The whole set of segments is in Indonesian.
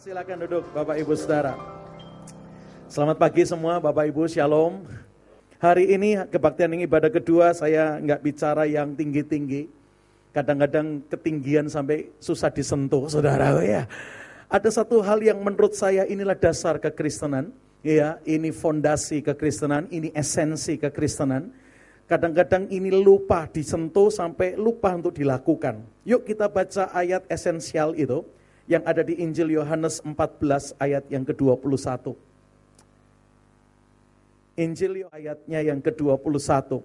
Silakan duduk Bapak Ibu Saudara. Selamat pagi semua Bapak Ibu, Shalom. Hari ini kebaktian yang ibadah kedua saya nggak bicara yang tinggi-tinggi. Kadang-kadang ketinggian sampai susah disentuh, saudara ya. Ada satu hal yang menurut saya inilah dasar kekristenan. Ya, ini fondasi kekristenan, ini esensi kekristenan. Kadang-kadang ini lupa disentuh sampai lupa untuk dilakukan. Yuk kita baca ayat esensial itu yang ada di Injil Yohanes 14 ayat yang ke-21. Injil ayatnya yang ke-21.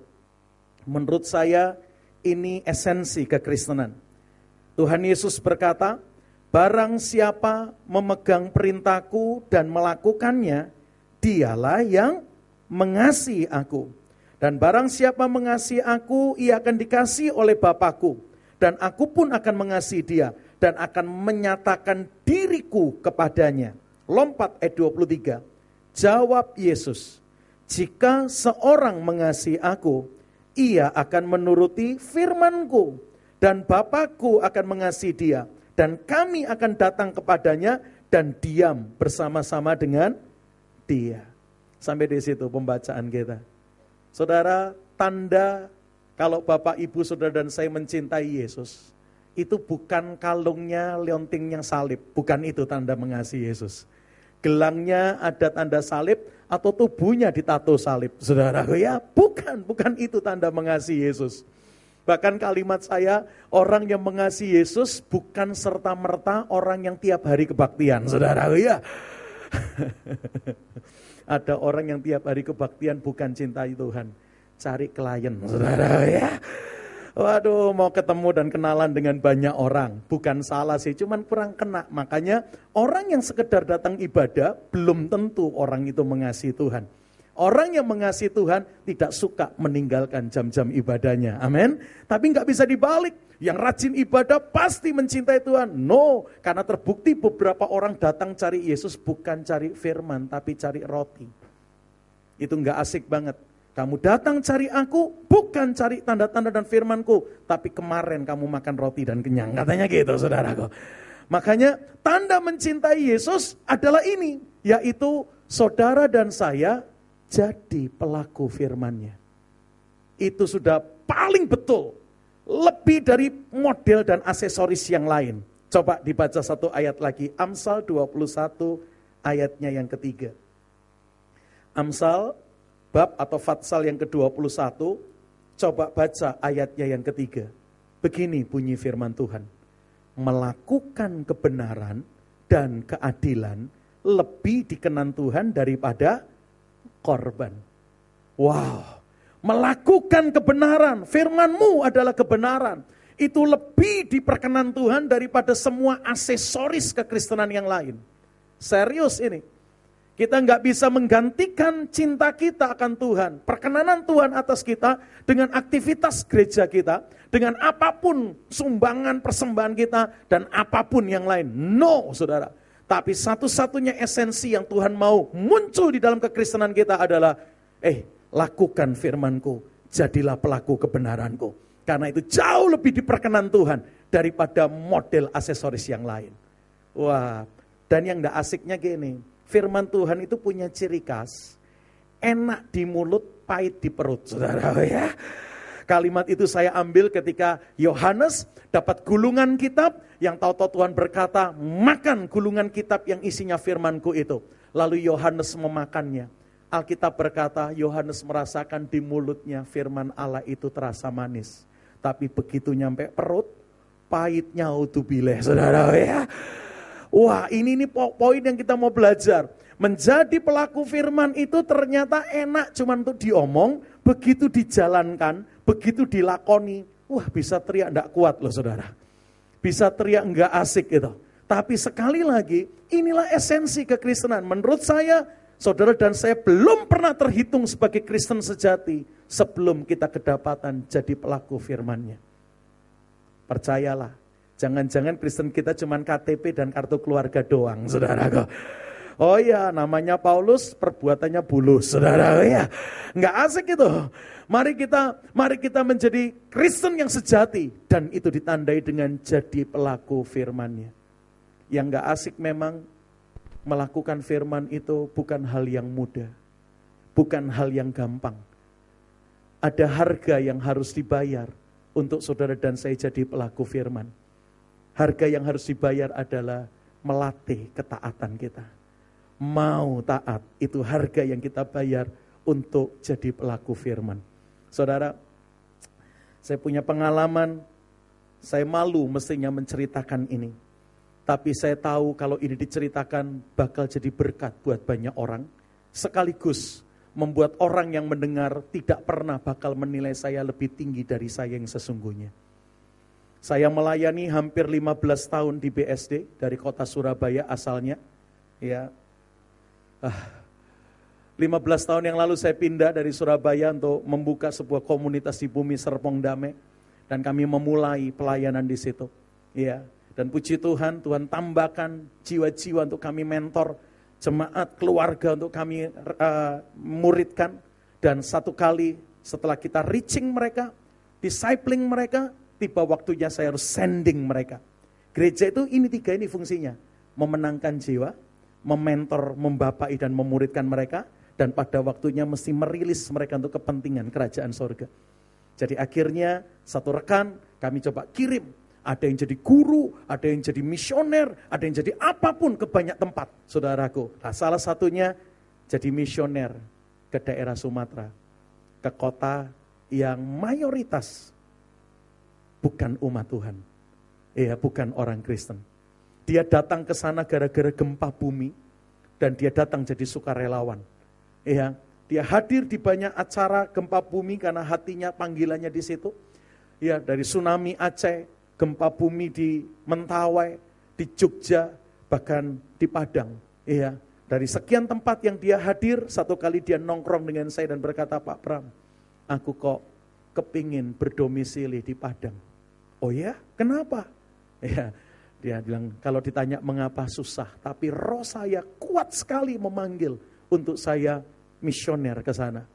Menurut saya ini esensi kekristenan. Tuhan Yesus berkata, Barang siapa memegang perintahku dan melakukannya, dialah yang mengasihi aku. Dan barang siapa mengasihi aku, ia akan dikasih oleh Bapakku. Dan aku pun akan mengasihi dia dan akan menyatakan diriku kepadanya. Lompat ayat 23. Jawab Yesus, jika seorang mengasihi aku, ia akan menuruti firmanku. Dan Bapakku akan mengasihi dia. Dan kami akan datang kepadanya dan diam bersama-sama dengan dia. Sampai di situ pembacaan kita. Saudara, tanda kalau Bapak, Ibu, Saudara dan saya mencintai Yesus, itu bukan kalungnya leonting yang salib, bukan itu tanda mengasihi Yesus. Gelangnya ada tanda salib atau tubuhnya ditato salib. Saudara, ya bukan, bukan itu tanda mengasihi Yesus. Bahkan kalimat saya, orang yang mengasihi Yesus bukan serta-merta orang yang tiap hari kebaktian. Saudara, ya. Ada orang yang tiap hari kebaktian bukan cintai Tuhan. Cari klien, saudara ya. Waduh, mau ketemu dan kenalan dengan banyak orang. Bukan salah sih, cuman kurang kena. Makanya orang yang sekedar datang ibadah, belum tentu orang itu mengasihi Tuhan. Orang yang mengasihi Tuhan tidak suka meninggalkan jam-jam ibadahnya. Amin. Tapi nggak bisa dibalik. Yang rajin ibadah pasti mencintai Tuhan. No, karena terbukti beberapa orang datang cari Yesus bukan cari firman, tapi cari roti. Itu nggak asik banget. Kamu datang cari aku, bukan cari tanda-tanda dan firmanku. Tapi kemarin kamu makan roti dan kenyang. Katanya gitu saudaraku. Makanya tanda mencintai Yesus adalah ini. Yaitu saudara dan saya jadi pelaku firmannya. Itu sudah paling betul. Lebih dari model dan aksesoris yang lain. Coba dibaca satu ayat lagi. Amsal 21 ayatnya yang ketiga. Amsal bab atau fatsal yang ke-21, coba baca ayatnya yang ketiga. Begini bunyi firman Tuhan. Melakukan kebenaran dan keadilan lebih dikenan Tuhan daripada korban. Wow, melakukan kebenaran, firmanmu adalah kebenaran. Itu lebih diperkenan Tuhan daripada semua aksesoris kekristenan yang lain. Serius ini. Kita nggak bisa menggantikan cinta kita akan Tuhan, perkenanan Tuhan atas kita dengan aktivitas gereja kita, dengan apa pun sumbangan persembahan kita dan apa pun yang lain. No, saudara. Tapi satu-satunya esensi yang Tuhan mau muncul di dalam kekristenan kita adalah, eh, lakukan firmanku, jadilah pelaku kebenaranku. Karena itu jauh lebih diperkenan Tuhan daripada model aksesoris yang lain. Wah, dan yang gak asiknya gini, firman Tuhan itu punya ciri khas, enak di mulut, pahit di perut, saudara ya. Kalimat itu saya ambil ketika Yohanes dapat gulungan kitab yang tahu-tahu Tuhan berkata, makan gulungan kitab yang isinya firmanku itu. Lalu Yohanes memakannya. Alkitab berkata, Yohanes merasakan di mulutnya firman Allah itu terasa manis. Tapi begitu nyampe perut, pahitnya utubileh, saudara ya. Wah ini ini poin yang kita mau belajar. Menjadi pelaku firman itu ternyata enak cuma untuk diomong, begitu dijalankan, begitu dilakoni, wah bisa teriak enggak kuat loh saudara. Bisa teriak enggak asik gitu. Tapi sekali lagi, inilah esensi kekristenan. Menurut saya, saudara dan saya belum pernah terhitung sebagai Kristen sejati sebelum kita kedapatan jadi pelaku firmannya. Percayalah, Jangan-jangan Kristen kita cuma KTP dan kartu keluarga doang, saudara. Oh ya, namanya Paulus, perbuatannya bulus, saudara. Ya, nggak asik itu. Mari kita, mari kita menjadi Kristen yang sejati dan itu ditandai dengan jadi pelaku firmannya. Yang nggak asik memang Melakukan firman itu bukan hal yang mudah, bukan hal yang gampang. Ada harga yang harus dibayar untuk saudara dan saya jadi pelaku firman. Harga yang harus dibayar adalah melatih ketaatan kita. Mau taat, itu harga yang kita bayar untuk jadi pelaku firman. Saudara, saya punya pengalaman, saya malu mestinya menceritakan ini. Tapi saya tahu kalau ini diceritakan bakal jadi berkat buat banyak orang. Sekaligus membuat orang yang mendengar tidak pernah bakal menilai saya lebih tinggi dari saya yang sesungguhnya. Saya melayani hampir 15 tahun di BSD dari kota Surabaya asalnya. Ya. Ah, 15 tahun yang lalu saya pindah dari Surabaya untuk membuka sebuah komunitas di bumi Serpong Damai dan kami memulai pelayanan di situ. Ya, dan puji Tuhan, Tuhan tambahkan jiwa-jiwa untuk kami mentor, jemaat, keluarga untuk kami uh, muridkan. Dan satu kali setelah kita reaching mereka, discipling mereka, tiba waktunya saya harus sending mereka. Gereja itu ini tiga ini fungsinya. Memenangkan jiwa, mementor, membapai dan memuridkan mereka, dan pada waktunya mesti merilis mereka untuk kepentingan kerajaan sorga. Jadi akhirnya satu rekan kami coba kirim ada yang jadi guru, ada yang jadi misioner, ada yang jadi apa pun ke banyak tempat, saudaraku. Nah, salah satunya jadi misioner ke daerah Sumatera, ke kota yang mayoritas bukan umat Tuhan. Ya, bukan orang Kristen. Dia datang ke sana gara-gara gempa bumi dan dia datang jadi sukarelawan. Ya, dia hadir di banyak acara gempa bumi karena hatinya panggilannya di situ. Ya, dari tsunami Aceh, gempa bumi di Mentawai, di Jogja, bahkan di Padang. Iya, dari sekian tempat yang dia hadir, satu kali dia nongkrong dengan saya dan berkata, Pak Pram, aku kok kepingin berdomisili di Padang. Oh ya, kenapa? Ya, dia bilang, kalau ditanya mengapa susah, tapi roh saya kuat sekali memanggil untuk saya misioner ke sana.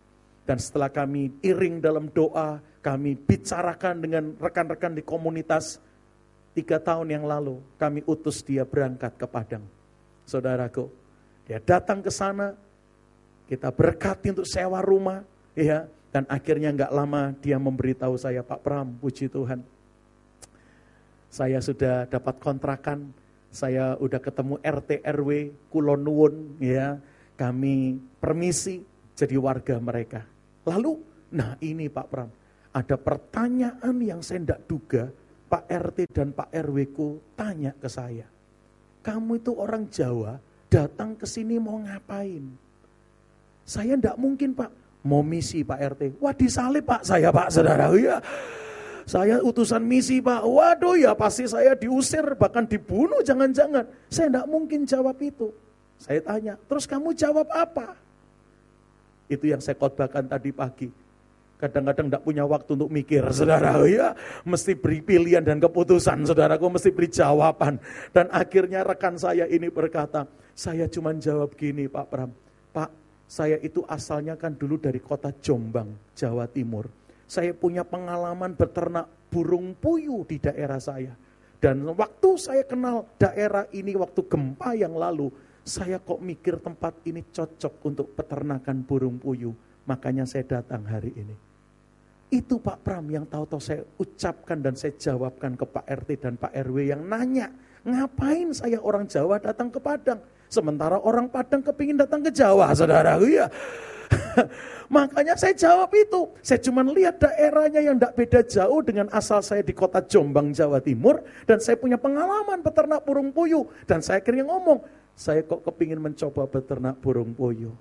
Dan setelah kami iring dalam doa, kami bicarakan dengan rekan-rekan di komunitas. Tiga tahun yang lalu kami utus dia berangkat ke Padang. Saudaraku, dia datang ke sana, kita berkati untuk sewa rumah, ya, dan akhirnya nggak lama dia memberitahu saya, Pak Pram, puji Tuhan. Saya sudah dapat kontrakan, saya udah ketemu RT RW Kulonwun, ya, kami permisi jadi warga mereka. Lalu, nah ini Pak Pram, ada pertanyaan yang saya tidak duga, Pak RT dan Pak RW ku tanya ke saya. Kamu itu orang Jawa, datang ke sini mau ngapain? Saya tidak mungkin Pak, mau misi Pak RT. Wah disalib Pak saya Pak saudara. Ya. Saya utusan misi Pak. Waduh ya pasti saya diusir bahkan dibunuh jangan-jangan. Saya tidak mungkin jawab itu. Saya tanya, terus kamu jawab apa? Itu yang saya khotbahkan tadi pagi. Kadang-kadang tidak punya waktu untuk mikir, saudara. Ya, mesti beri pilihan dan keputusan, saudaraku mesti beri jawaban. Dan akhirnya rekan saya ini berkata, saya cuma jawab gini Pak Pram. Pak, saya itu asalnya kan dulu dari kota Jombang, Jawa Timur. Saya punya pengalaman beternak burung puyuh di daerah saya. Dan waktu saya kenal daerah ini waktu gempa yang lalu, saya kok mikir tempat ini cocok untuk peternakan burung puyuh. Makanya saya datang hari ini. Itu Pak Pram yang tahu-tahu saya ucapkan dan saya jawabkan ke Pak RT dan Pak RW yang nanya. Ngapain saya orang Jawa datang ke Padang? Sementara orang Padang kepingin datang ke Jawa, saudara. Iya. Makanya saya jawab itu. Saya cuma lihat daerahnya yang tidak beda jauh dengan asal saya di kota Jombang, Jawa Timur. Dan saya punya pengalaman peternak burung puyuh. Dan saya akhirnya ngomong, saya kok kepingin mencoba beternak burung puyuh.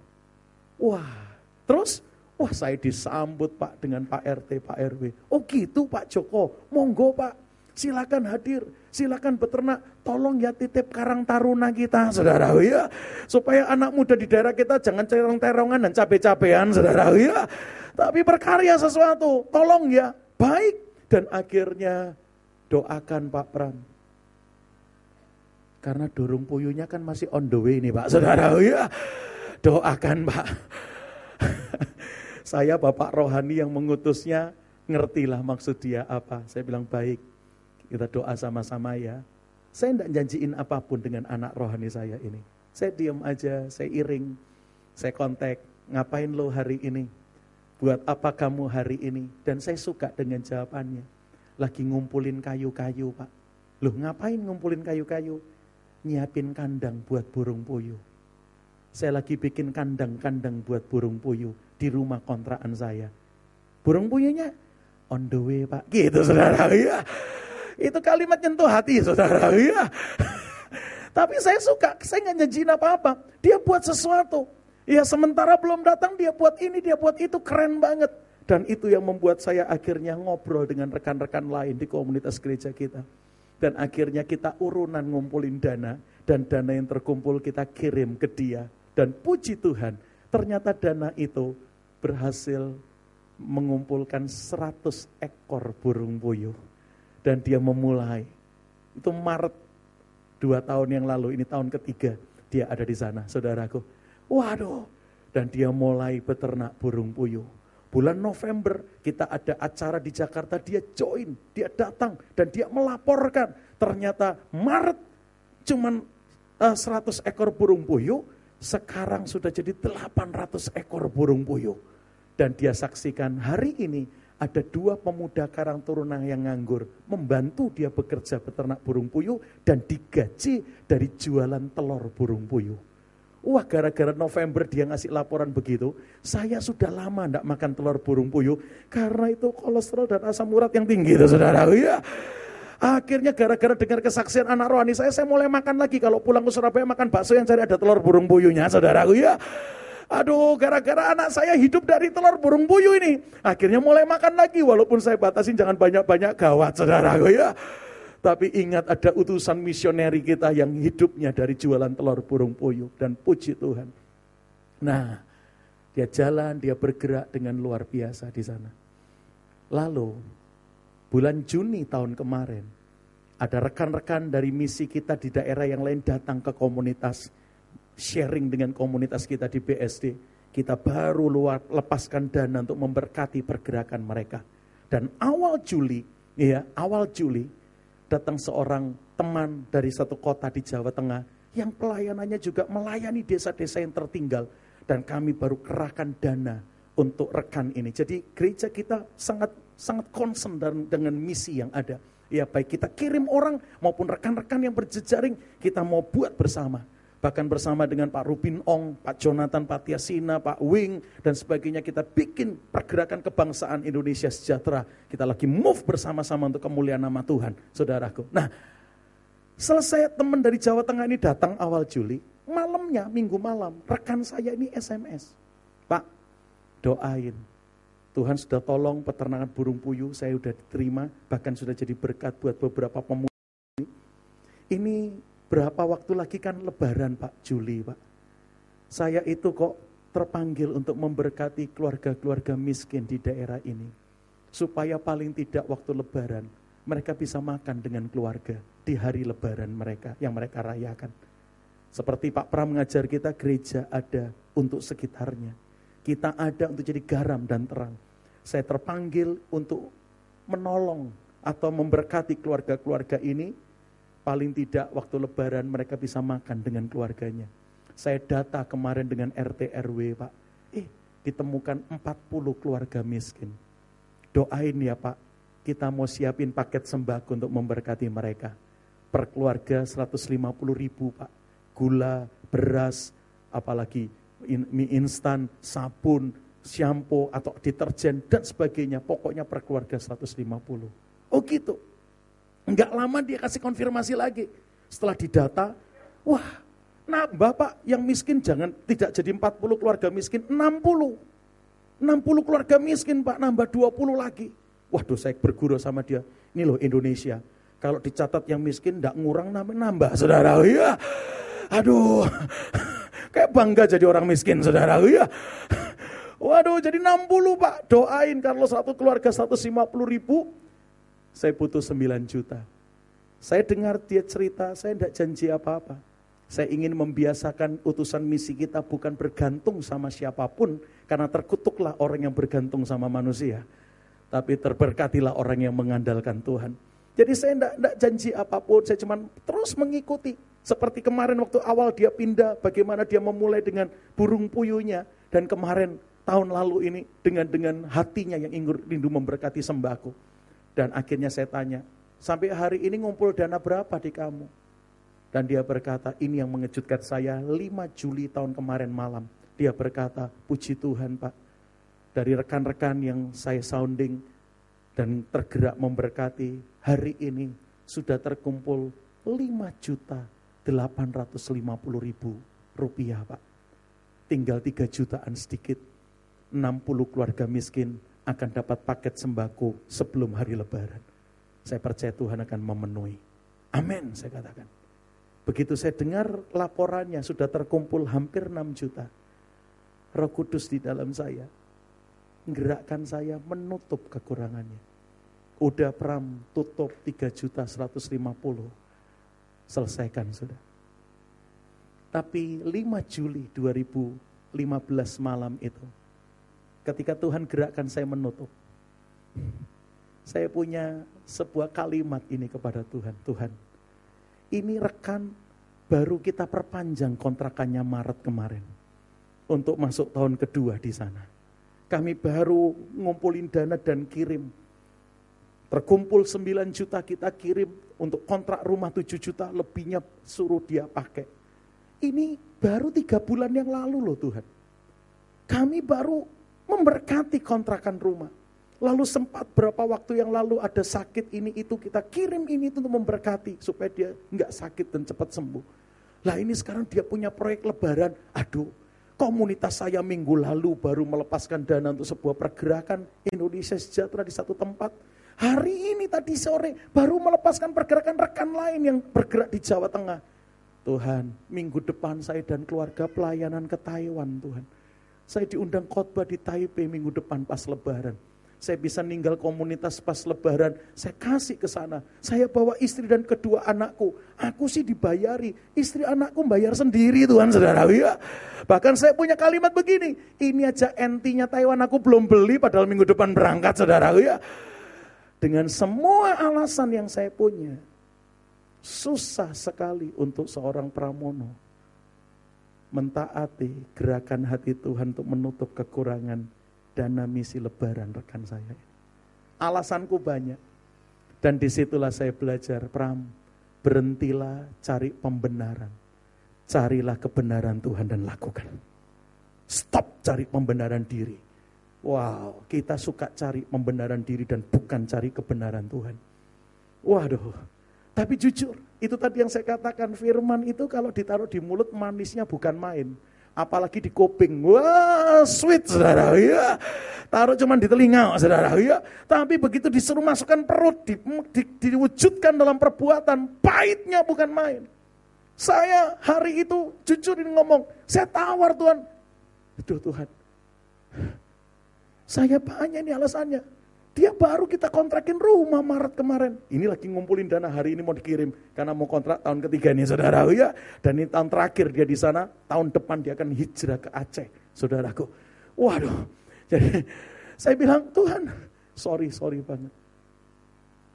Wah, terus wah saya disambut Pak dengan Pak RT, Pak RW. Oh gitu Pak Joko, monggo Pak, silakan hadir, silakan beternak, tolong ya titip karang taruna kita, saudara ya. Supaya anak muda di daerah kita jangan cerong-terongan dan cabe-cabean, saudara ya. Tapi berkarya sesuatu, tolong ya, baik. Dan akhirnya doakan Pak Pram, karena dorong puyuhnya kan masih on the way nih Pak Saudara. Ya, doakan Pak. Saya Bapak Rohani yang mengutusnya, ngertilah maksud dia apa. Saya bilang baik, kita doa sama-sama ya. Saya tidak janjiin apa pun dengan anak rohani saya ini. Saya diam aja, saya iring, saya kontak, ngapain lo hari ini? Buat apa kamu hari ini? Dan saya suka dengan jawabannya. Lagi ngumpulin kayu-kayu pak. Loh ngapain ngumpulin kayu-kayu? Nyiapin kandang buat burung puyuh. Saya lagi bikin kandang-kandang buat burung puyuh di rumah kontrakan saya. Burung puyuhnya on the way pak. Gitu saudara ya. Itu kalimat nyentuh hati saudara ya. Tapi saya suka, saya nggak nyejin apa-apa. Dia buat sesuatu. Ya sementara belum datang dia buat ini, dia buat itu, keren banget. Dan itu yang membuat saya akhirnya ngobrol dengan rekan-rekan lain di komunitas gereja kita. Dan akhirnya kita urunan ngumpulin dana, dan dana yang terkumpul kita kirim ke dia. Dan puji Tuhan, ternyata dana itu berhasil mengumpulkan 100 ekor burung puyuh. Dan dia memulai, itu Maret Dua tahun yang lalu, ini tahun ketiga dia ada di sana, saudaraku. Waduh, dan dia mulai beternak burung puyuh. Bulan November kita ada acara di Jakarta, dia join, dia datang dan dia melaporkan. Ternyata Maret cuman uh, eh, 100 ekor burung puyuh, sekarang sudah jadi 800 ekor burung puyuh. Dan dia saksikan hari ini ada dua pemuda karang turunan yang nganggur, membantu dia bekerja beternak burung puyuh dan digaji dari jualan telur burung puyuh. Wah gara-gara November dia ngasih laporan begitu, saya sudah lama tidak makan telur burung puyuh karena itu kolesterol dan asam urat yang tinggi itu saudara. Ya. Akhirnya gara-gara dengar kesaksian anak rohani saya, saya mulai makan lagi. Kalau pulang ke Surabaya makan bakso yang cari ada telur burung puyuhnya saudaraku ya. Aduh, gara-gara anak saya hidup dari telur burung puyuh ini. Akhirnya mulai makan lagi, walaupun saya batasin jangan banyak-banyak gawat, saudaraku ya. Tapi ingat ada utusan misioneri kita yang hidupnya dari jualan telur burung puyuh. Dan puji Tuhan. Nah, dia jalan, dia bergerak dengan luar biasa di sana. Lalu, bulan Juni tahun kemarin, ada rekan-rekan dari misi kita di daerah yang lain datang ke komunitas sharing dengan komunitas kita di BSD, kita baru luar, lepaskan dana untuk memberkati pergerakan mereka. Dan awal Juli, ya awal Juli, datang seorang teman dari satu kota di Jawa Tengah yang pelayanannya juga melayani desa-desa yang tertinggal. Dan kami baru kerahkan dana untuk rekan ini. Jadi gereja kita sangat sangat concern dengan misi yang ada. Ya baik kita kirim orang maupun rekan-rekan yang berjejaring, kita mau buat bersama Bahkan bersama dengan Pak Rupin Ong, Pak Jonathan Patiasina, Pak Wing, dan sebagainya kita bikin pergerakan kebangsaan Indonesia sejahtera. Kita lagi move bersama-sama untuk kemuliaan nama Tuhan, saudaraku. Nah, selesai teman dari Jawa Tengah ini datang awal Juli, malamnya, minggu malam, rekan saya ini SMS. Pak, doain. Tuhan sudah tolong peternakan burung puyuh, saya sudah diterima, bahkan sudah jadi berkat buat beberapa pemuda. Ini Berapa waktu lagi kan lebaran Pak Juli Pak. Saya itu kok terpanggil untuk memberkati keluarga-keluarga miskin di daerah ini. Supaya paling tidak waktu lebaran mereka bisa makan dengan keluarga di hari lebaran mereka yang mereka rayakan. Seperti Pak Pram mengajar kita gereja ada untuk sekitarnya. Kita ada untuk jadi garam dan terang. Saya terpanggil untuk menolong atau memberkati keluarga-keluarga ini Paling tidak waktu lebaran mereka bisa makan dengan keluarganya. Saya data kemarin dengan RT RW Pak. Eh ditemukan 40 keluarga miskin. Doain ya Pak, kita mau siapin paket sembako untuk memberkati mereka. Per keluarga 150 ribu Pak. Gula, beras, apalagi mie instan, sabun, shampoo atau deterjen dan sebagainya. Pokoknya per keluarga 150. Oh gitu. Enggak lama dia kasih konfirmasi lagi. Setelah didata, wah nambah pak, yang miskin jangan tidak jadi 40 keluarga miskin, 60. 60 keluarga miskin pak, nambah 20 lagi. Waduh saya berguru sama dia, ini loh Indonesia. Kalau dicatat yang miskin enggak ngurang nambah, nambah saudara. Ya. Aduh, kayak bangga jadi orang miskin saudara. Ya. Waduh jadi 60 pak, doain kalau satu keluarga 150 ribu, saya butuh 9 juta. Saya dengar dia cerita, saya tidak janji apa-apa. Saya ingin membiasakan utusan misi kita bukan bergantung sama siapa pun, karena terkutuklah orang yang bergantung sama manusia. Tapi terberkatilah orang yang mengandalkan Tuhan. Jadi saya tidak janji apa pun, saya cuma terus mengikuti. Seperti kemarin waktu awal dia pindah, bagaimana dia memulai dengan burung puyuhnya. Dan kemarin tahun lalu ini dengan dengan hatinya yang ingin rindu memberkati sembako. Dan akhirnya saya tanya, sampai hari ini ngumpul dana berapa di kamu? Dan dia berkata, ini yang mengejutkan saya 5 Juli tahun kemarin malam. Dia berkata, puji Tuhan Pak, dari rekan-rekan yang saya sounding dan tergerak memberkati, hari ini sudah terkumpul 5 juta 850 ribu rupiah Pak. Tinggal 3 jutaan sedikit, 60 keluarga miskin akan dapat paket sembako sebelum hari lebaran. Saya percaya Tuhan akan memenuhi. Amin, saya katakan. Begitu saya dengar laporannya sudah terkumpul hampir 6 juta. Roh Kudus di dalam saya. Gerakkan saya menutup kekurangannya. Udah pram tutup 3 juta 150. Selesaikan sudah. Tapi 5 Juli 2015 malam itu. Ketika Tuhan gerakkan saya menutup. Saya punya sebuah kalimat ini kepada Tuhan. Tuhan, ini rekan baru kita perpanjang kontrakannya Maret kemarin. Untuk masuk tahun kedua di sana. Kami baru ngumpulin dana dan kirim. Terkumpul 9 juta kita kirim untuk kontrak rumah 7 juta lebihnya suruh dia pakai. Ini baru tiga bulan yang lalu loh Tuhan. Kami baru memberkati kontrakan rumah. Lalu sempat berapa waktu yang lalu ada sakit ini itu kita kirim ini itu untuk memberkati supaya dia nggak sakit dan cepat sembuh. Lah ini sekarang dia punya proyek lebaran. Aduh, komunitas saya minggu lalu baru melepaskan dana untuk sebuah pergerakan Indonesia sejahtera di satu tempat. Hari ini tadi sore baru melepaskan pergerakan rekan lain yang bergerak di Jawa Tengah. Tuhan, minggu depan saya dan keluarga pelayanan ke Taiwan Tuhan. Saya diundang khotbah di Taipei minggu depan pas lebaran saya bisa ninggal komunitas pas lebaran, saya kasih ke sana. Saya bawa istri dan kedua anakku. Aku sih dibayari, istri anakku bayar sendiri Tuhan saudara. Ya. Bahkan saya punya kalimat begini, ini aja entinya Taiwan aku belum beli padahal minggu depan berangkat saudara. Ya. Dengan semua alasan yang saya punya, susah sekali untuk seorang pramono mentaati gerakan hati Tuhan untuk menutup kekurangan dana misi lebaran rekan saya. Alasanku banyak. Dan di situlah saya belajar, Pram, berhentilah cari pembenaran. Carilah kebenaran Tuhan dan lakukan. Stop cari pembenaran diri. Wow, kita suka cari pembenaran diri dan bukan cari kebenaran Tuhan. Waduh, tapi jujur, itu tadi yang saya katakan, firman itu kalau ditaruh di mulut manisnya bukan main apalagi di kuping. Wah, sweet saudara. Ya. Taruh cuma di telinga saudara. Ya. Tapi begitu disuruh masukkan perut, di, di, diwujudkan dalam perbuatan, pahitnya bukan main. Saya hari itu jujur ini ngomong, saya tawar Tuhan. Aduh Tuhan, saya banyak ini alasannya. Dia baru kita kontrakin rumah Maret kemarin. Ini lagi ngumpulin dana hari ini mau dikirim karena mau kontrak tahun ketiga nih saudara ya. Dan ini tahun terakhir dia di sana, tahun depan dia akan hijrah ke Aceh, saudaraku. Waduh. Jadi saya bilang, Tuhan, sorry, sorry banget.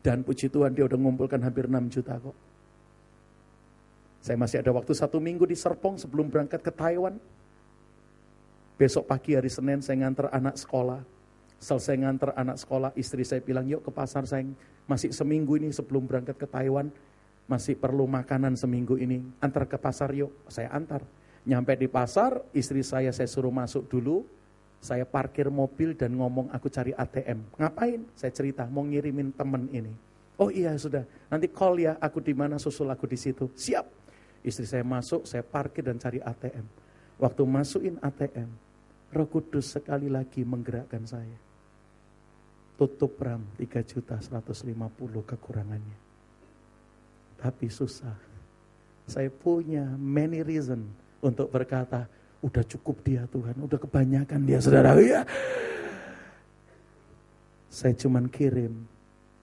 Dan puji Tuhan dia udah ngumpulkan hampir 6 juta kok. Saya masih ada waktu satu minggu di Serpong sebelum berangkat ke Taiwan. Besok pagi hari Senin saya nganter anak sekolah. Selesai nganter anak sekolah, istri saya bilang, yuk ke pasar sayang. Masih seminggu ini sebelum berangkat ke Taiwan, masih perlu makanan seminggu ini. Antar ke pasar yuk, saya antar. Nyampe di pasar, istri saya saya suruh masuk dulu, saya parkir mobil dan ngomong aku cari ATM. Ngapain? Saya cerita, mau ngirimin temen ini. Oh iya sudah, nanti call ya, aku di mana susul aku di situ. Siap. Istri saya masuk, saya parkir dan cari ATM. Waktu masukin ATM, Roh Kudus sekali lagi menggerakkan saya tutup ram 3 juta 150 kekurangannya. Tapi susah. Saya punya many reason untuk berkata, udah cukup dia Tuhan, udah kebanyakan dia saudara. Ya. Saya cuman kirim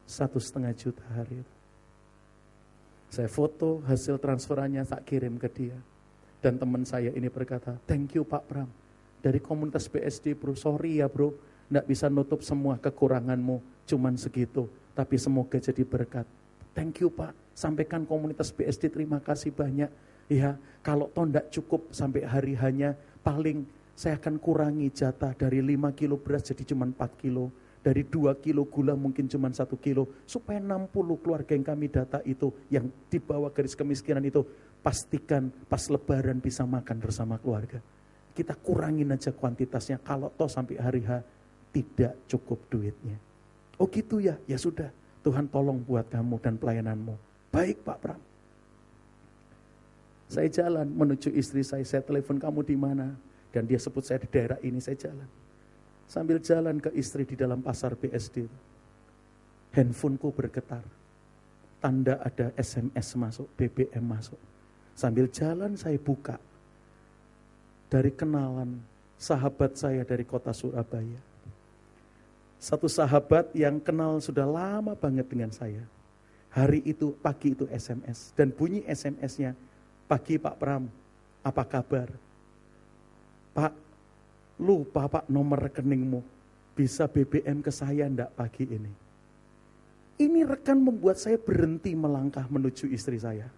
satu setengah juta hari itu. Saya foto hasil transferannya tak kirim ke dia. Dan teman saya ini berkata, thank you Pak Pram. Dari komunitas BSD bro, sorry ya bro, tidak bisa nutup semua kekuranganmu, cuman segitu. Tapi semoga jadi berkat. Thank you Pak. Sampaikan komunitas BSD terima kasih banyak. Ya, kalau toh tidak cukup sampai hari hanya paling saya akan kurangi jatah dari 5 kilo beras jadi cuma 4 kilo. Dari 2 kilo gula mungkin cuma 1 kilo. Supaya 60 keluarga yang kami data itu, yang di bawah garis kemiskinan itu, pastikan pas lebaran bisa makan bersama keluarga. Kita kurangin aja kuantitasnya, kalau toh sampai hari H tidak cukup duitnya. Oh gitu ya, ya sudah. Tuhan tolong buat kamu dan pelayananmu. Baik Pak Pram. Saya jalan menuju istri saya, saya telepon kamu di mana? Dan dia sebut saya di daerah ini, saya jalan. Sambil jalan ke istri di dalam pasar BSD. Handphoneku bergetar. Tanda ada SMS masuk, BBM masuk. Sambil jalan saya buka. Dari kenalan sahabat saya dari kota Surabaya satu sahabat yang kenal sudah lama banget dengan saya. Hari itu, pagi itu SMS. Dan bunyi SMS-nya, pagi Pak Pram, apa kabar? Pak, lupa Pak nomor rekeningmu. Bisa BBM ke saya ndak pagi ini? Ini rekan membuat saya berhenti melangkah menuju istri saya.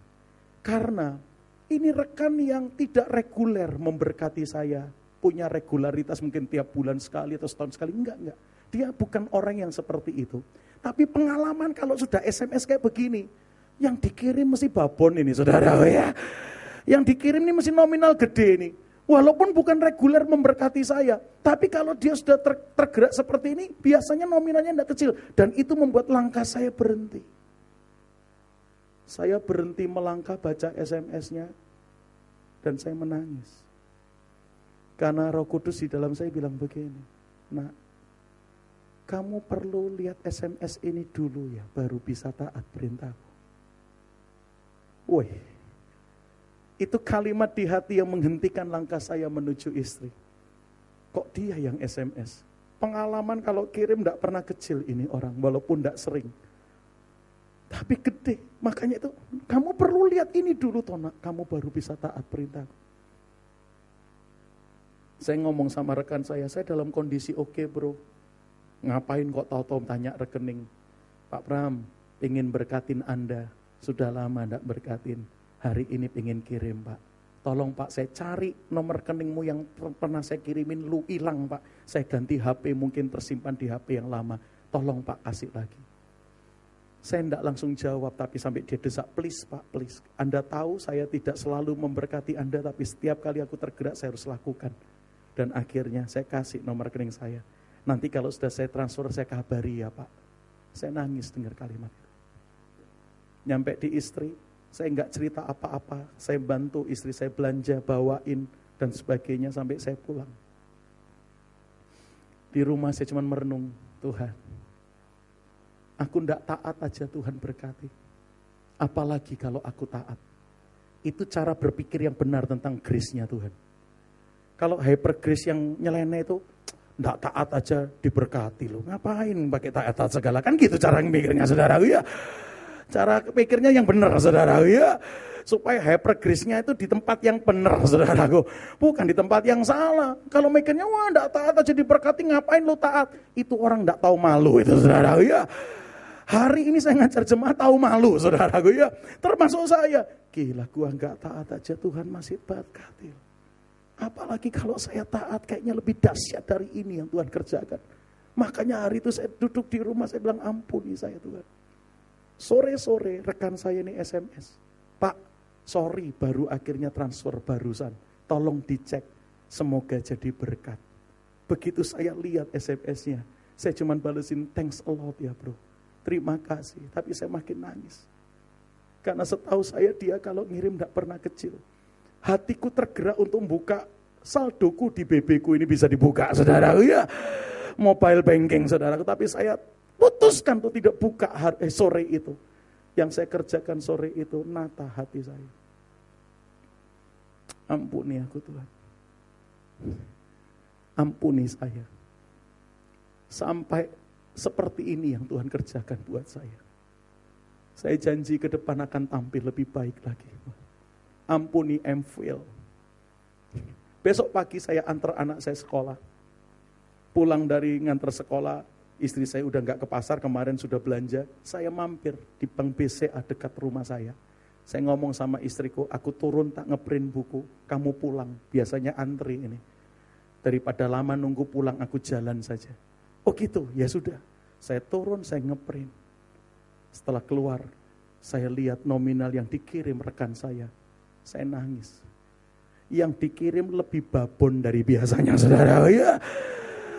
Karena ini rekan yang tidak reguler memberkati saya. Punya regularitas mungkin tiap bulan sekali atau setahun sekali. Enggak, enggak dia bukan orang yang seperti itu. Tapi pengalaman kalau sudah SMS kayak begini, yang dikirim mesti babon ini saudara ya. Yang dikirim ini mesti nominal gede ini. Walaupun bukan reguler memberkati saya, tapi kalau dia sudah ter, tergerak seperti ini, biasanya nominalnya tidak kecil. Dan itu membuat langkah saya berhenti. Saya berhenti melangkah baca SMS-nya, dan saya menangis. Karena roh kudus di dalam saya bilang begini, nah kamu perlu lihat SMS ini dulu ya, baru bisa taat perintahku. Woi, itu kalimat di hati yang menghentikan langkah saya menuju istri. Kok dia yang SMS? Pengalaman kalau kirim tidak pernah kecil ini orang, walaupun tidak sering. Tapi gede, makanya itu kamu perlu lihat ini dulu Tona, kamu baru bisa taat perintahku. Saya ngomong sama rekan saya, saya dalam kondisi oke okay, bro, Ngapain kok tahu-tahu tanya rekening? Pak Pram, ingin berkatin Anda. Sudah lama tidak berkatin. Hari ini ingin kirim Pak. Tolong Pak, saya cari nomor rekeningmu yang pernah saya kirimin, lu hilang Pak. Saya ganti HP, mungkin tersimpan di HP yang lama. Tolong Pak, kasih lagi. Saya tidak langsung jawab, tapi sampai dia desak, please Pak, please. Anda tahu saya tidak selalu memberkati Anda, tapi setiap kali aku tergerak saya harus lakukan. Dan akhirnya saya kasih nomor rekening saya. Nanti kalau sudah saya transfer, saya kabari ya Pak. Saya nangis dengar kalimat itu. Nyampe di istri, saya nggak cerita apa-apa. Saya bantu istri saya belanja, bawain, dan sebagainya sampai saya pulang. Di rumah saya cuma merenung, Tuhan. Aku ndak taat aja Tuhan berkati. Apalagi kalau aku taat. Itu cara berpikir yang benar tentang grace-nya Tuhan. Kalau hyper grace yang nyeleneh itu, Nggak taat aja diberkati loh. Ngapain pakai taat-taat segala? Kan gitu cara mikirnya saudara ya. Cara pikirnya yang benar saudara ya. Supaya hyper grace-nya itu di tempat yang benar saudaraku. Bukan di tempat yang salah. Kalau mikirnya wah nggak taat aja diberkati ngapain lo taat. Itu orang nggak tahu malu itu saudara ya. Hari ini saya ngajar jemaah tahu malu saudaraku ya. Termasuk saya. Gila gua nggak taat aja Tuhan masih berkati. Apalagi kalau saya taat kayaknya lebih dahsyat dari ini yang Tuhan kerjakan. Makanya hari itu saya duduk di rumah saya bilang ampuni saya Tuhan. Sore-sore rekan saya ini SMS. Pak, sorry baru akhirnya transfer barusan. Tolong dicek. Semoga jadi berkat. Begitu saya lihat SMS-nya. Saya cuma balesin thanks a lot ya bro. Terima kasih. Tapi saya makin nangis. Karena setahu saya dia kalau ngirim tidak pernah kecil hatiku tergerak untuk membuka saldoku di BB ku ini bisa dibuka, saudara. Ya, mobile banking, saudara. Tapi saya putuskan untuk tidak buka hari, eh, sore itu. Yang saya kerjakan sore itu nata hati saya. Ampuni aku Tuhan. Ampuni saya. Sampai seperti ini yang Tuhan kerjakan buat saya. Saya janji ke depan akan tampil lebih baik lagi ampuni Emfil. Besok pagi saya antar anak saya sekolah. Pulang dari ngantar sekolah, Istri saya udah nggak ke pasar, kemarin sudah belanja. Saya mampir di bank BCA dekat rumah saya. Saya ngomong sama istriku, aku turun tak ngeprint buku, kamu pulang. Biasanya antri ini. Daripada lama nunggu pulang, aku jalan saja. Oh gitu, ya sudah. Saya turun, saya ngeprint. Setelah keluar, saya lihat nominal yang dikirim rekan saya. Saya nangis. Yang dikirim lebih babon dari biasanya, saudara. Ya,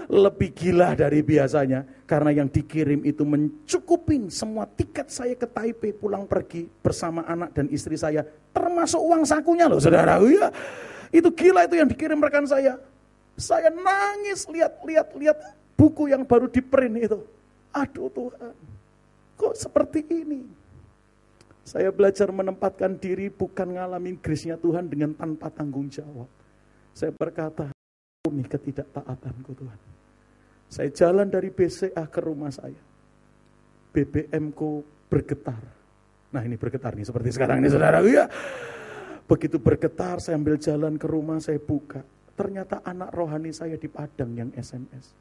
lebih gila dari biasanya. Karena yang dikirim itu mencukupin semua tiket saya ke Taipei pulang pergi bersama anak dan istri saya. Termasuk uang sakunya loh saudara. Ya, itu gila itu yang dikirim rekan saya. Saya nangis lihat-lihat lihat buku yang baru di print itu. Aduh Tuhan, kok seperti ini? Saya belajar menempatkan diri bukan ngalamin grace Tuhan dengan tanpa tanggung jawab. Saya berkata, ini ketidaktaatanku Tuhan. Saya jalan dari BCA ke rumah saya. BBM ku bergetar. Nah ini bergetar nih seperti sekarang ini saudara. Ya. Begitu bergetar saya ambil jalan ke rumah saya buka. Ternyata anak rohani saya di Padang yang SMS.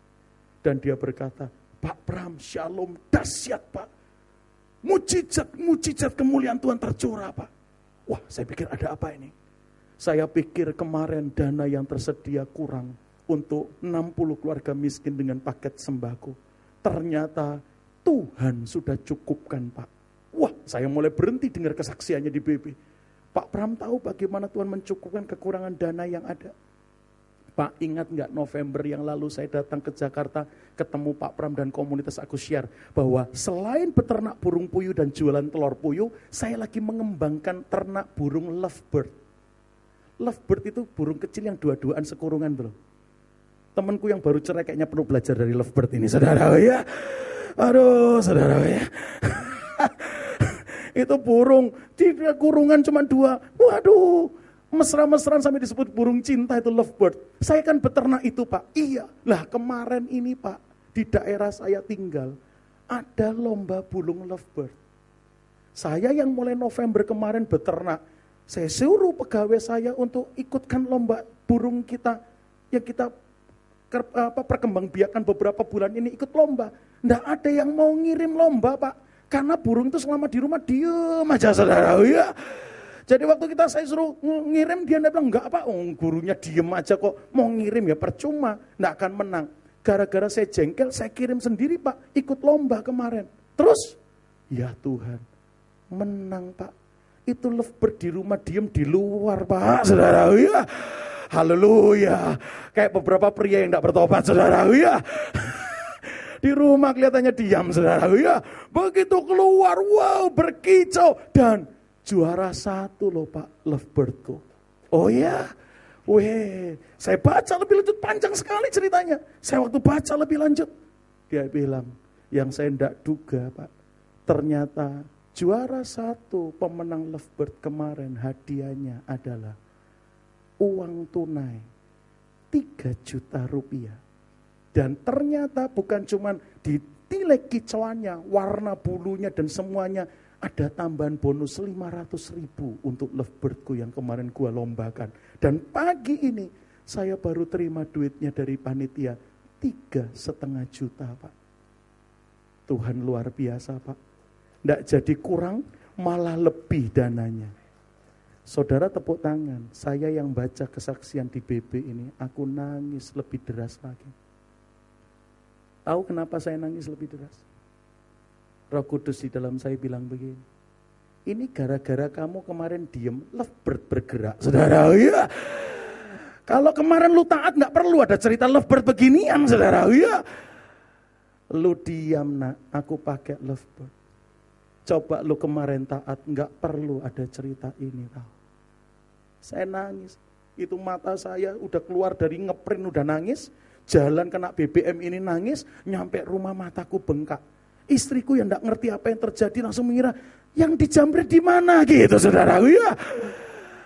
Dan dia berkata, Pak Pram, shalom, dahsyat Pak. Mujizat, mujizat kemuliaan Tuhan tercurah Pak. Wah saya pikir ada apa ini? Saya pikir kemarin dana yang tersedia kurang untuk 60 keluarga miskin dengan paket sembako. Ternyata Tuhan sudah cukupkan Pak. Wah, saya mulai berhenti dengar kesaksiannya di BB. Pak Pram tahu bagaimana Tuhan mencukupkan kekurangan dana yang ada. Pak ingat nggak November yang lalu saya datang ke Jakarta ketemu Pak Pram dan komunitas aku share bahwa selain peternak burung puyuh dan jualan telur puyuh, saya lagi mengembangkan ternak burung lovebird. Lovebird itu burung kecil yang dua-duaan sekurungan bro. Temanku yang baru cerai kayaknya perlu belajar dari lovebird ini, saudara ya. Aduh, saudara ya. itu burung, tidak kurungan cuma dua. Waduh, mesra-mesraan sampai disebut burung cinta itu lovebird. Saya kan beternak itu pak. Iya, lah kemarin ini pak, di daerah saya tinggal, ada lomba burung lovebird. Saya yang mulai November kemarin beternak, saya suruh pegawai saya untuk ikutkan lomba burung kita yang kita apa, perkembangbiakan beberapa bulan ini ikut lomba. Nggak ada yang mau ngirim lomba Pak. Karena burung itu selama di rumah diem aja saudara. Ya. Jadi waktu kita saya suruh ngirim dia bilang enggak apa, oh, gurunya diem aja kok mau ngirim ya percuma, enggak akan menang. Gara-gara saya jengkel, saya kirim sendiri pak, ikut lomba kemarin. Terus, ya Tuhan, menang pak. Itu lovebird di rumah diem di luar pak, saudara. Ya. Haleluya. Kayak beberapa pria yang tidak bertobat, saudara. Ya. Di rumah kelihatannya diam, saudara. Ya. Begitu keluar, wow, berkicau. Dan juara satu loh Pak Lovebirdku. Oh ya, weh, saya baca lebih lanjut panjang sekali ceritanya. Saya waktu baca lebih lanjut, dia bilang, yang saya tidak duga Pak, ternyata juara satu pemenang Lovebird kemarin hadiahnya adalah uang tunai 3 juta rupiah. Dan ternyata bukan cuma dinilai kicauannya, warna bulunya dan semuanya, ada tambahan bonus 500 ribu untuk lovebirdku yang kemarin gua lombakan. Dan pagi ini saya baru terima duitnya dari panitia, tiga setengah juta Pak. Tuhan luar biasa Pak. Tidak jadi kurang, malah lebih dananya. Saudara tepuk tangan, saya yang baca kesaksian di BB ini, aku nangis lebih deras lagi. Tahu kenapa saya nangis lebih deras? Roh Kudus di dalam saya bilang begini. Ini gara-gara kamu kemarin diem, lovebird bergerak. Saudara, ya. Kalau kemarin lu taat nggak perlu ada cerita lovebird beginian, saudara. Ya. Lu diam nak, aku pakai lovebird. Coba lu kemarin taat, nggak perlu ada cerita ini tahu. Saya nangis. Itu mata saya udah keluar dari ngeprint udah nangis. Jalan kena BBM ini nangis. Nyampe rumah mataku bengkak. Istriku yang tidak ngerti apa yang terjadi langsung mengira yang dijamret di mana gitu saudara. Ya.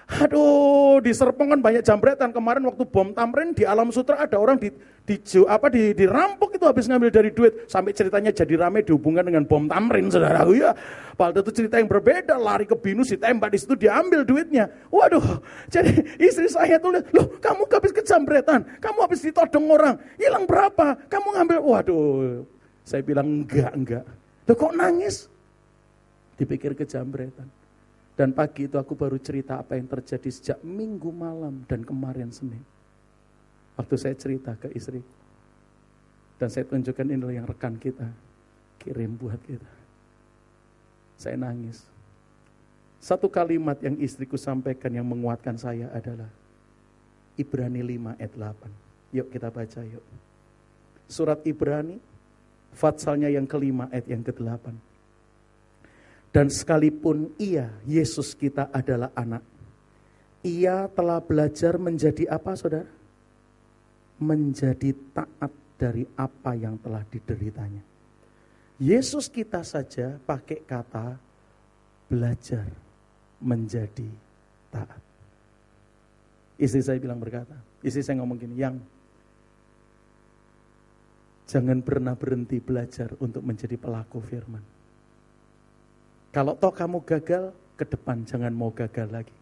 Aduh, di Serpong kan banyak jambretan. Kemarin waktu bom Tamrin di Alam Sutra ada orang di, di apa di dirampok itu habis ngambil dari duit. Sampai ceritanya jadi rame dihubungkan dengan bom Tamrin, saudara. Ya, padahal itu cerita yang berbeda. Lari ke Binus ditembak di situ diambil duitnya. Waduh, jadi istri saya tuh lihat, loh kamu habis kejambretan, kamu habis ditodong orang, hilang berapa? Kamu ngambil, waduh. Saya bilang enggak, enggak. Loh kok nangis? Dipikir kejambretan. Dan pagi itu aku baru cerita apa yang terjadi sejak minggu malam dan kemarin Senin. Waktu saya cerita ke istri. Dan saya tunjukkan ini yang rekan kita. Kirim buat kita. Saya nangis. Satu kalimat yang istriku sampaikan yang menguatkan saya adalah Ibrani 5 ayat 8. Yuk kita baca yuk. Surat Ibrani, fatsalnya yang kelima ayat yang ke-8. Dan sekalipun ia, Yesus kita adalah anak. Ia telah belajar menjadi apa saudara? Menjadi taat dari apa yang telah dideritanya. Yesus kita saja pakai kata belajar menjadi taat. Istri saya bilang berkata, istri saya ngomong gini, yang jangan pernah berhenti belajar untuk menjadi pelaku firman. Kalau toh kamu gagal, ke depan jangan mau gagal lagi.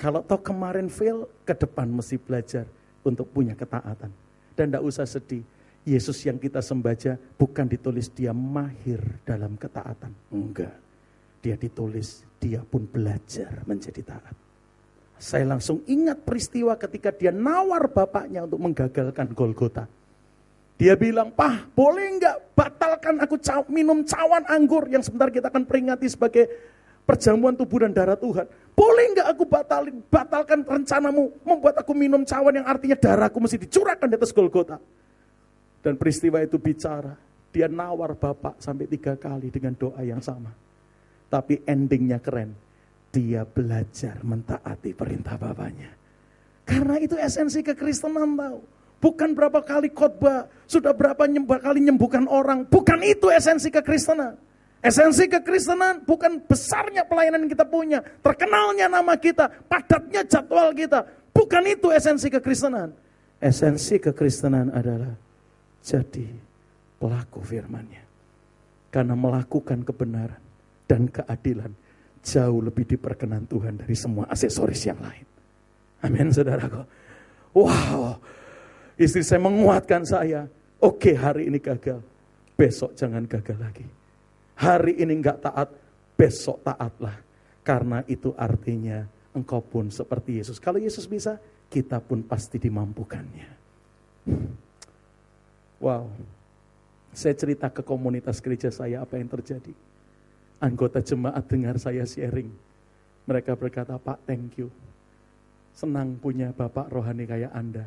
Kalau toh kemarin fail, ke depan mesti belajar untuk punya ketaatan. Dan tidak usah sedih, Yesus yang kita sembaja bukan ditulis dia mahir dalam ketaatan. Enggak dia ditulis, dia pun belajar menjadi taat. Saya langsung ingat peristiwa ketika dia nawar bapaknya untuk menggagalkan Golgota. Dia bilang, Pah, boleh enggak batalkan aku caw, minum cawan anggur yang sebentar kita akan peringati sebagai perjamuan tubuh dan darah Tuhan. Boleh enggak aku batalin, batalkan rencanamu membuat aku minum cawan yang artinya darahku mesti dicurahkan di atas Golgota. Dan peristiwa itu bicara, dia nawar bapak sampai tiga kali dengan doa yang sama. Tapi endingnya keren. Dia belajar mentaati perintah bapaknya. Karena itu esensi kekristenan tahu. Bukan berapa kali khotbah, sudah berapa nyembah kali nyembuhkan orang. Bukan itu esensi kekristenan. Esensi kekristenan bukan besarnya pelayanan yang kita punya, terkenalnya nama kita, padatnya jadwal kita. Bukan itu esensi kekristenan. Esensi kekristenan adalah jadi pelaku firmannya. Karena melakukan kebenaran dan keadilan jauh lebih diperkenan Tuhan dari semua aksesoris yang lain. Amin saudaraku. Wow, istri saya menguatkan saya. Oke hari ini gagal, besok jangan gagal lagi. Hari ini enggak taat, besok taatlah. Karena itu artinya engkau pun seperti Yesus. Kalau Yesus bisa, kita pun pasti dimampukannya. Wow, saya cerita ke komunitas gereja saya apa yang terjadi anggota jemaat dengar saya sharing. Mereka berkata, Pak thank you. Senang punya Bapak rohani kayak Anda.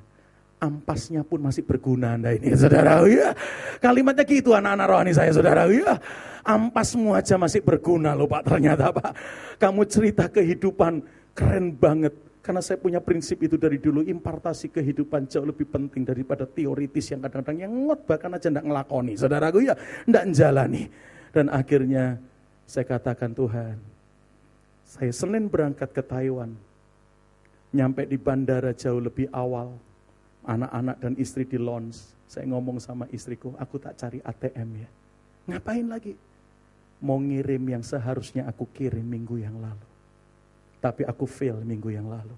Ampasnya pun masih berguna Anda ini, saudara. Ya. Kalimatnya gitu anak-anak rohani saya, saudara. Ya. Ampasmu aja masih berguna loh Pak, ternyata Pak. Kamu cerita kehidupan keren banget. Karena saya punya prinsip itu dari dulu, impartasi kehidupan jauh lebih penting daripada teoritis yang kadang-kadang yang ngot bahkan aja enggak ngelakoni. Saudaraku ya, enggak menjalani. Dan akhirnya saya katakan Tuhan, saya Senin berangkat ke Taiwan. Nyampe di bandara jauh lebih awal. Anak-anak dan istri di lounge. Saya ngomong sama istriku, aku tak cari ATM ya. Ngapain lagi? Mau ngirim yang seharusnya aku kirim minggu yang lalu. Tapi aku fail minggu yang lalu.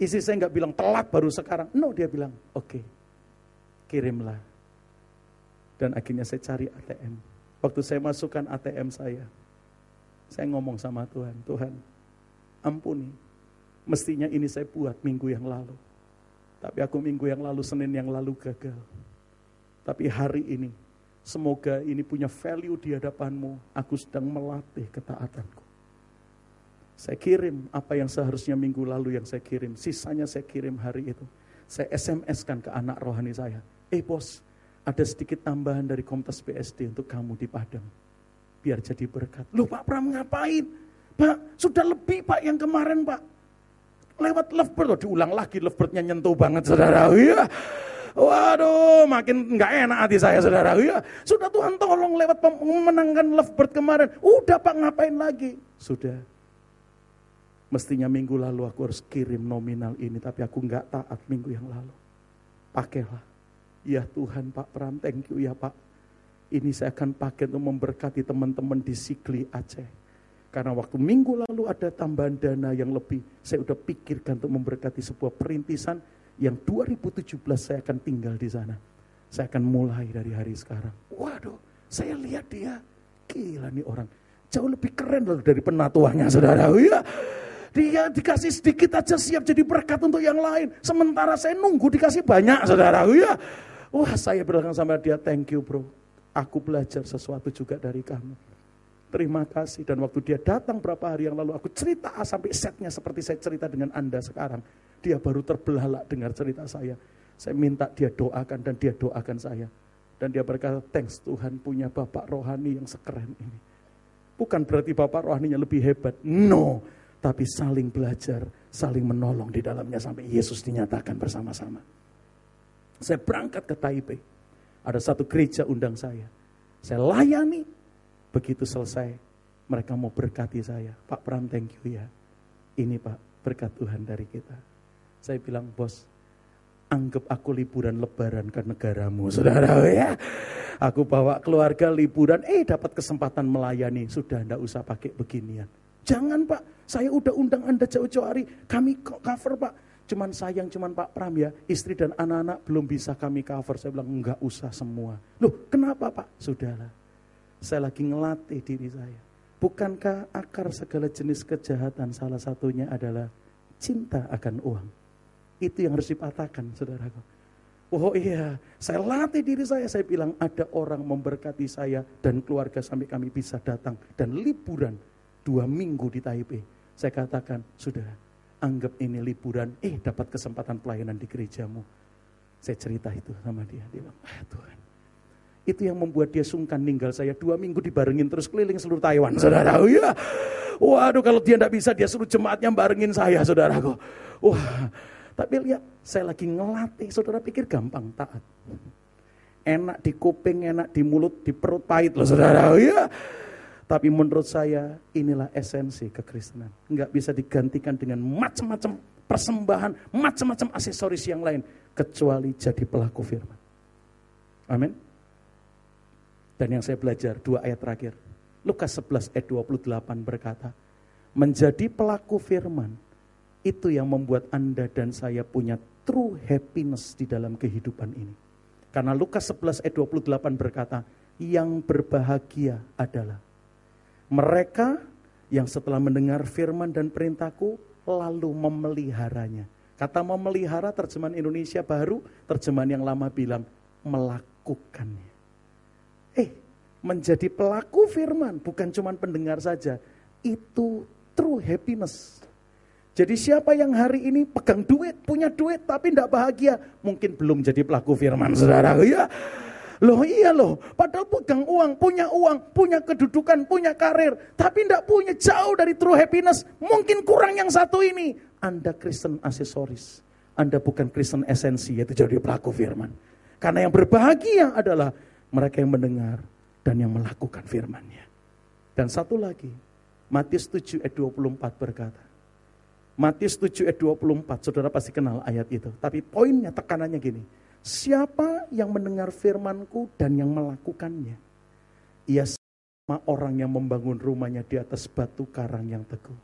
Istri saya nggak bilang telat baru sekarang. No, dia bilang, oke, okay, kirimlah. Dan akhirnya saya cari ATM Waktu saya masukkan ATM saya, saya ngomong sama Tuhan, Tuhan ampuni, mestinya ini saya buat minggu yang lalu. Tapi aku minggu yang lalu, Senin yang lalu gagal. Tapi hari ini, semoga ini punya value di hadapanmu, aku sedang melatih ketaatanku. Saya kirim apa yang seharusnya minggu lalu yang saya kirim, sisanya saya kirim hari itu. Saya SMS-kan ke anak rohani saya, eh bos, ada sedikit tambahan dari komunitas BSD untuk kamu di Padang. Biar jadi berkat. Loh Pak Pram ngapain? Pak, sudah lebih Pak yang kemarin Pak. Lewat lovebird, oh, diulang lagi lovebirdnya nyentuh banget saudara. Ya. Waduh, makin nggak enak hati saya saudara. Ya. Sudah Tuhan tolong lewat memenangkan lovebird kemarin. Udah Pak ngapain lagi? Sudah. Mestinya minggu lalu aku harus kirim nominal ini, tapi aku nggak taat minggu yang lalu. Pakailah Ya Tuhan Pak Pram, thank you ya Pak. Ini saya akan pakai untuk memberkati teman-teman di Sikli Aceh. Karena waktu minggu lalu ada tambahan dana yang lebih. Saya udah pikirkan untuk memberkati sebuah perintisan yang 2017 saya akan tinggal di sana. Saya akan mulai dari hari sekarang. Waduh, saya lihat dia. Gila nih orang. Jauh lebih keren loh dari penatuannya saudara. Ya. Dia dikasih sedikit aja siap jadi berkat untuk yang lain. Sementara saya nunggu dikasih banyak saudara. Ya. Wah saya bilang sama dia thank you bro. Aku belajar sesuatu juga dari kamu. Terima kasih. Dan waktu dia datang berapa hari yang lalu aku cerita sampai setnya seperti saya cerita dengan Anda sekarang. Dia baru terbelalak dengar cerita saya. Saya minta dia doakan dan dia doakan saya. Dan dia berkata, thanks Tuhan punya Bapak rohani yang sekeren ini. Bukan berarti Bapak rohaninya lebih hebat. No. Tapi saling belajar, saling menolong di dalamnya sampai Yesus dinyatakan bersama-sama. Saya berangkat ke Taipei. Ada satu gereja undang saya. Saya layani. Begitu selesai, mereka mau berkati saya. Pak Pram, thank you ya. Ini Pak, berkat Tuhan dari kita. Saya bilang, bos, anggap aku liburan lebaran ke negaramu, saudara ya. Aku bawa keluarga liburan, eh dapat kesempatan melayani, sudah ndak usah pakai beginian. Jangan pak, saya udah undang anda jauh-jauh hari, kami cover pak. Cuman sayang cuman Pak Pram ya, istri dan anak-anak belum bisa kami cover. Saya bilang enggak usah semua. Loh kenapa Pak? Sudahlah, saya lagi ngelatih diri saya. Bukankah akar segala jenis kejahatan salah satunya adalah cinta akan uang? Itu yang harus dipatahkan, saudaraku. Oh iya, saya latih diri saya. Saya bilang ada orang memberkati saya dan keluarga sampai kami bisa datang dan liburan dua minggu di Taipei. Saya katakan, sudah anggap ini liburan, eh dapat kesempatan pelayanan di gerejamu. Saya cerita itu sama dia. Dia bilang, ah Tuhan. Itu yang membuat dia sungkan ninggal saya. Dua minggu dibarengin terus keliling seluruh Taiwan, saudara. Oh, iya. Waduh kalau dia tidak bisa, dia suruh jemaatnya barengin saya, saudaraku. Wah, tapi lihat, saya lagi ngelatih, saudara pikir gampang taat. Enak di kuping, enak di mulut, di perut pahit loh saudara. Ya. Tapi menurut saya inilah esensi kekristenan. Enggak bisa digantikan dengan macam-macam persembahan, macam-macam aksesoris yang lain. Kecuali jadi pelaku firman. Amin. Dan yang saya belajar, dua ayat terakhir. Lukas 11 ayat 28 berkata, menjadi pelaku firman itu yang membuat Anda dan saya punya true happiness di dalam kehidupan ini. Karena Lukas 11 ayat 28 berkata, yang berbahagia adalah mereka yang setelah mendengar firman dan perintahku lalu memeliharanya. Kata memelihara terjemahan Indonesia baru, terjemahan yang lama bilang melakukannya. Menjadi pelaku firman bukan cuma pendengar saja. Itu true happiness. Jadi siapa yang hari ini pegang duit, punya duit tapi tidak bahagia, mungkin belum jadi pelaku firman saudara. Ya. Loh iya loh, padahal pegang uang, punya uang, punya kedudukan, punya karir, tapi tidak punya jauh dari true happiness. Mungkin kurang yang satu ini. Anda Kristen aksesoris. Anda bukan Kristen esensi, yaitu jadi pelaku firman. Karena yang berbahagia adalah mereka yang mendengar dan yang melakukan firmannya. Dan satu lagi, Matius 7 ayat 24 berkata, Matius 7 ayat 24, saudara pasti kenal ayat itu. Tapi poinnya, tekanannya gini. Siapa yang mendengar firmanku dan yang melakukannya? Ia sama orang yang membangun rumahnya di atas batu karang yang teguh.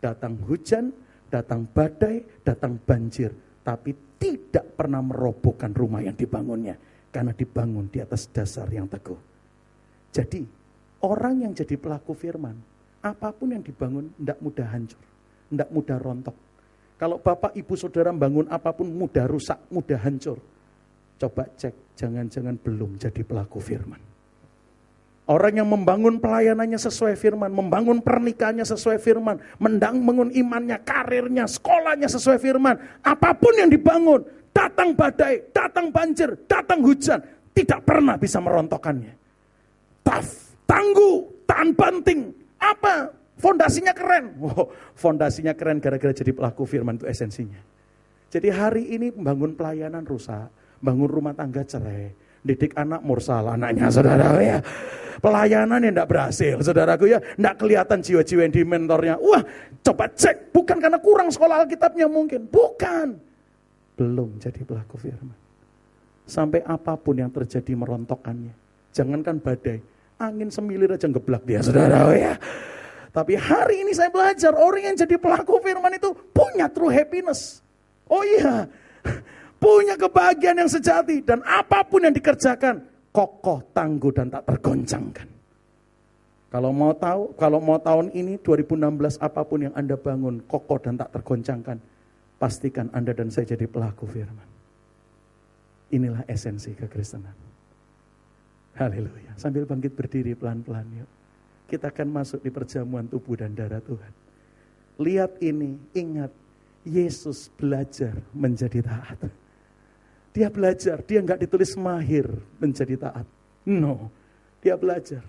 Datang hujan, datang badai, datang banjir. Tapi tidak pernah merobohkan rumah yang dibangunnya. Karena dibangun di atas dasar yang teguh. Jadi, orang yang jadi pelaku firman, apa pun yang dibangun tidak mudah hancur tidak mudah rontok. Kalau bapak ibu saudara bangun apa pun mudah rusak, mudah hancur. Coba cek, jangan-jangan belum jadi pelaku firman. Orang yang membangun pelayanannya sesuai firman, membangun pernikahannya sesuai firman, mendang mengun imannya, karirnya, sekolahnya sesuai firman. Apa pun yang dibangun, datang badai, datang banjir, datang hujan, tidak pernah bisa merontokkannya. Tough, tangguh, tahan banting. Apa? Fondasinya keren. Wow, fondasinya keren gara-gara jadi pelaku firman itu esensinya. Jadi hari ini membangun pelayanan rusak, bangun rumah tangga cerai, didik anak mursal anaknya saudara ya. Pelayanan yang tidak berhasil, saudaraku ya, tidak kelihatan jiwa-jiwa yang di mentornya. Wah, coba cek, bukan karena kurang sekolah Alkitabnya mungkin, bukan. Belum jadi pelaku firman. Sampai apa pun yang terjadi merontokkannya. Jangankan badai, angin semilir aja ngeblak dia, saudara ya. Tapi hari ini saya belajar orang yang jadi pelaku firman itu punya true happiness. Oh iya, punya kebahagiaan yang sejati dan apa pun yang dikerjakan kokoh, tangguh dan tak tergoncangkan. Kalau mau tahu, kalau mau tahun ini 2016 apa pun yang Anda bangun kokoh dan tak tergoncangkan, pastikan Anda dan saya jadi pelaku firman. Inilah esensi kekristenan. Haleluya. Sambil bangkit berdiri pelan-pelan yuk. Kita akan masuk di perjamuan tubuh dan darah Tuhan. Lihat ini, ingat Yesus belajar menjadi taat. Dia belajar, dia nggak ditulis mahir menjadi taat. No, dia belajar.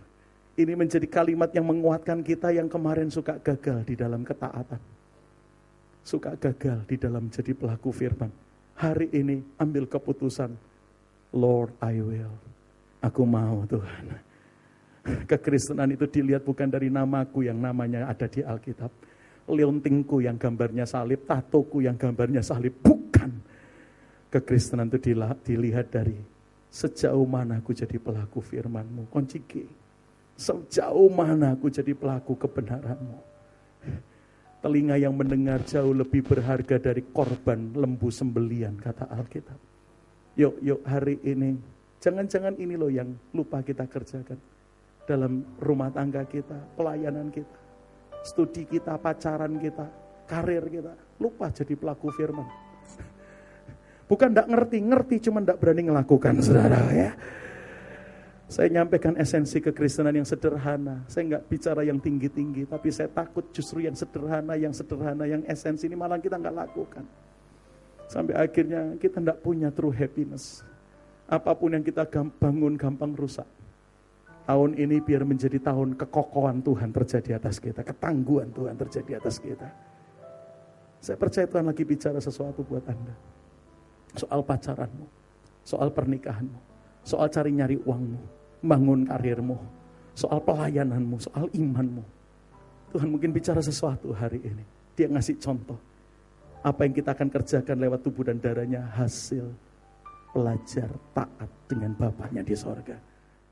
Ini menjadi kalimat yang menguatkan kita yang kemarin suka gagal di dalam ketaatan. Suka gagal di dalam jadi pelaku firman. Hari ini ambil keputusan. Lord, I will. Aku mau Tuhan. Kekristenan itu dilihat bukan dari namaku yang namanya ada di Alkitab. Leontingku yang gambarnya salib, tatoku yang gambarnya salib. Bukan. Kekristenan itu dilihat dari sejauh mana aku jadi pelaku firmanmu. Kunci G Sejauh mana aku jadi pelaku kebenaranmu. Telinga yang mendengar jauh lebih berharga dari korban lembu sembelian, kata Alkitab. Yuk, yuk hari ini, jangan-jangan ini loh yang lupa kita kerjakan. Dalam rumah tangga kita, pelayanan kita, studi kita, pacaran kita, karir kita. Lupa jadi pelaku firman. Bukan tidak ngerti, ngerti cuma tidak berani melakukan, saudara ya. Saya nyampaikan esensi kekristenan yang sederhana. Saya nggak bicara yang tinggi-tinggi, tapi saya takut justru yang sederhana, yang sederhana, yang esensi ini malah kita nggak lakukan. Sampai akhirnya kita nggak punya true happiness. Apa pun yang kita bangun gampang rusak. Tahun ini biar menjadi tahun kekokohan Tuhan terjadi atas kita, ketangguhan Tuhan terjadi atas kita. Saya percaya Tuhan lagi bicara sesuatu buat Anda. Soal pacaranmu, soal pernikahanmu, soal cari nyari uangmu, bangun karirmu, soal pelayananmu, soal imanmu. Tuhan mungkin bicara sesuatu hari ini. Dia ngasih contoh. Apa yang kita akan kerjakan lewat tubuh dan darahnya hasil pelajar taat dengan Bapaknya di sorga.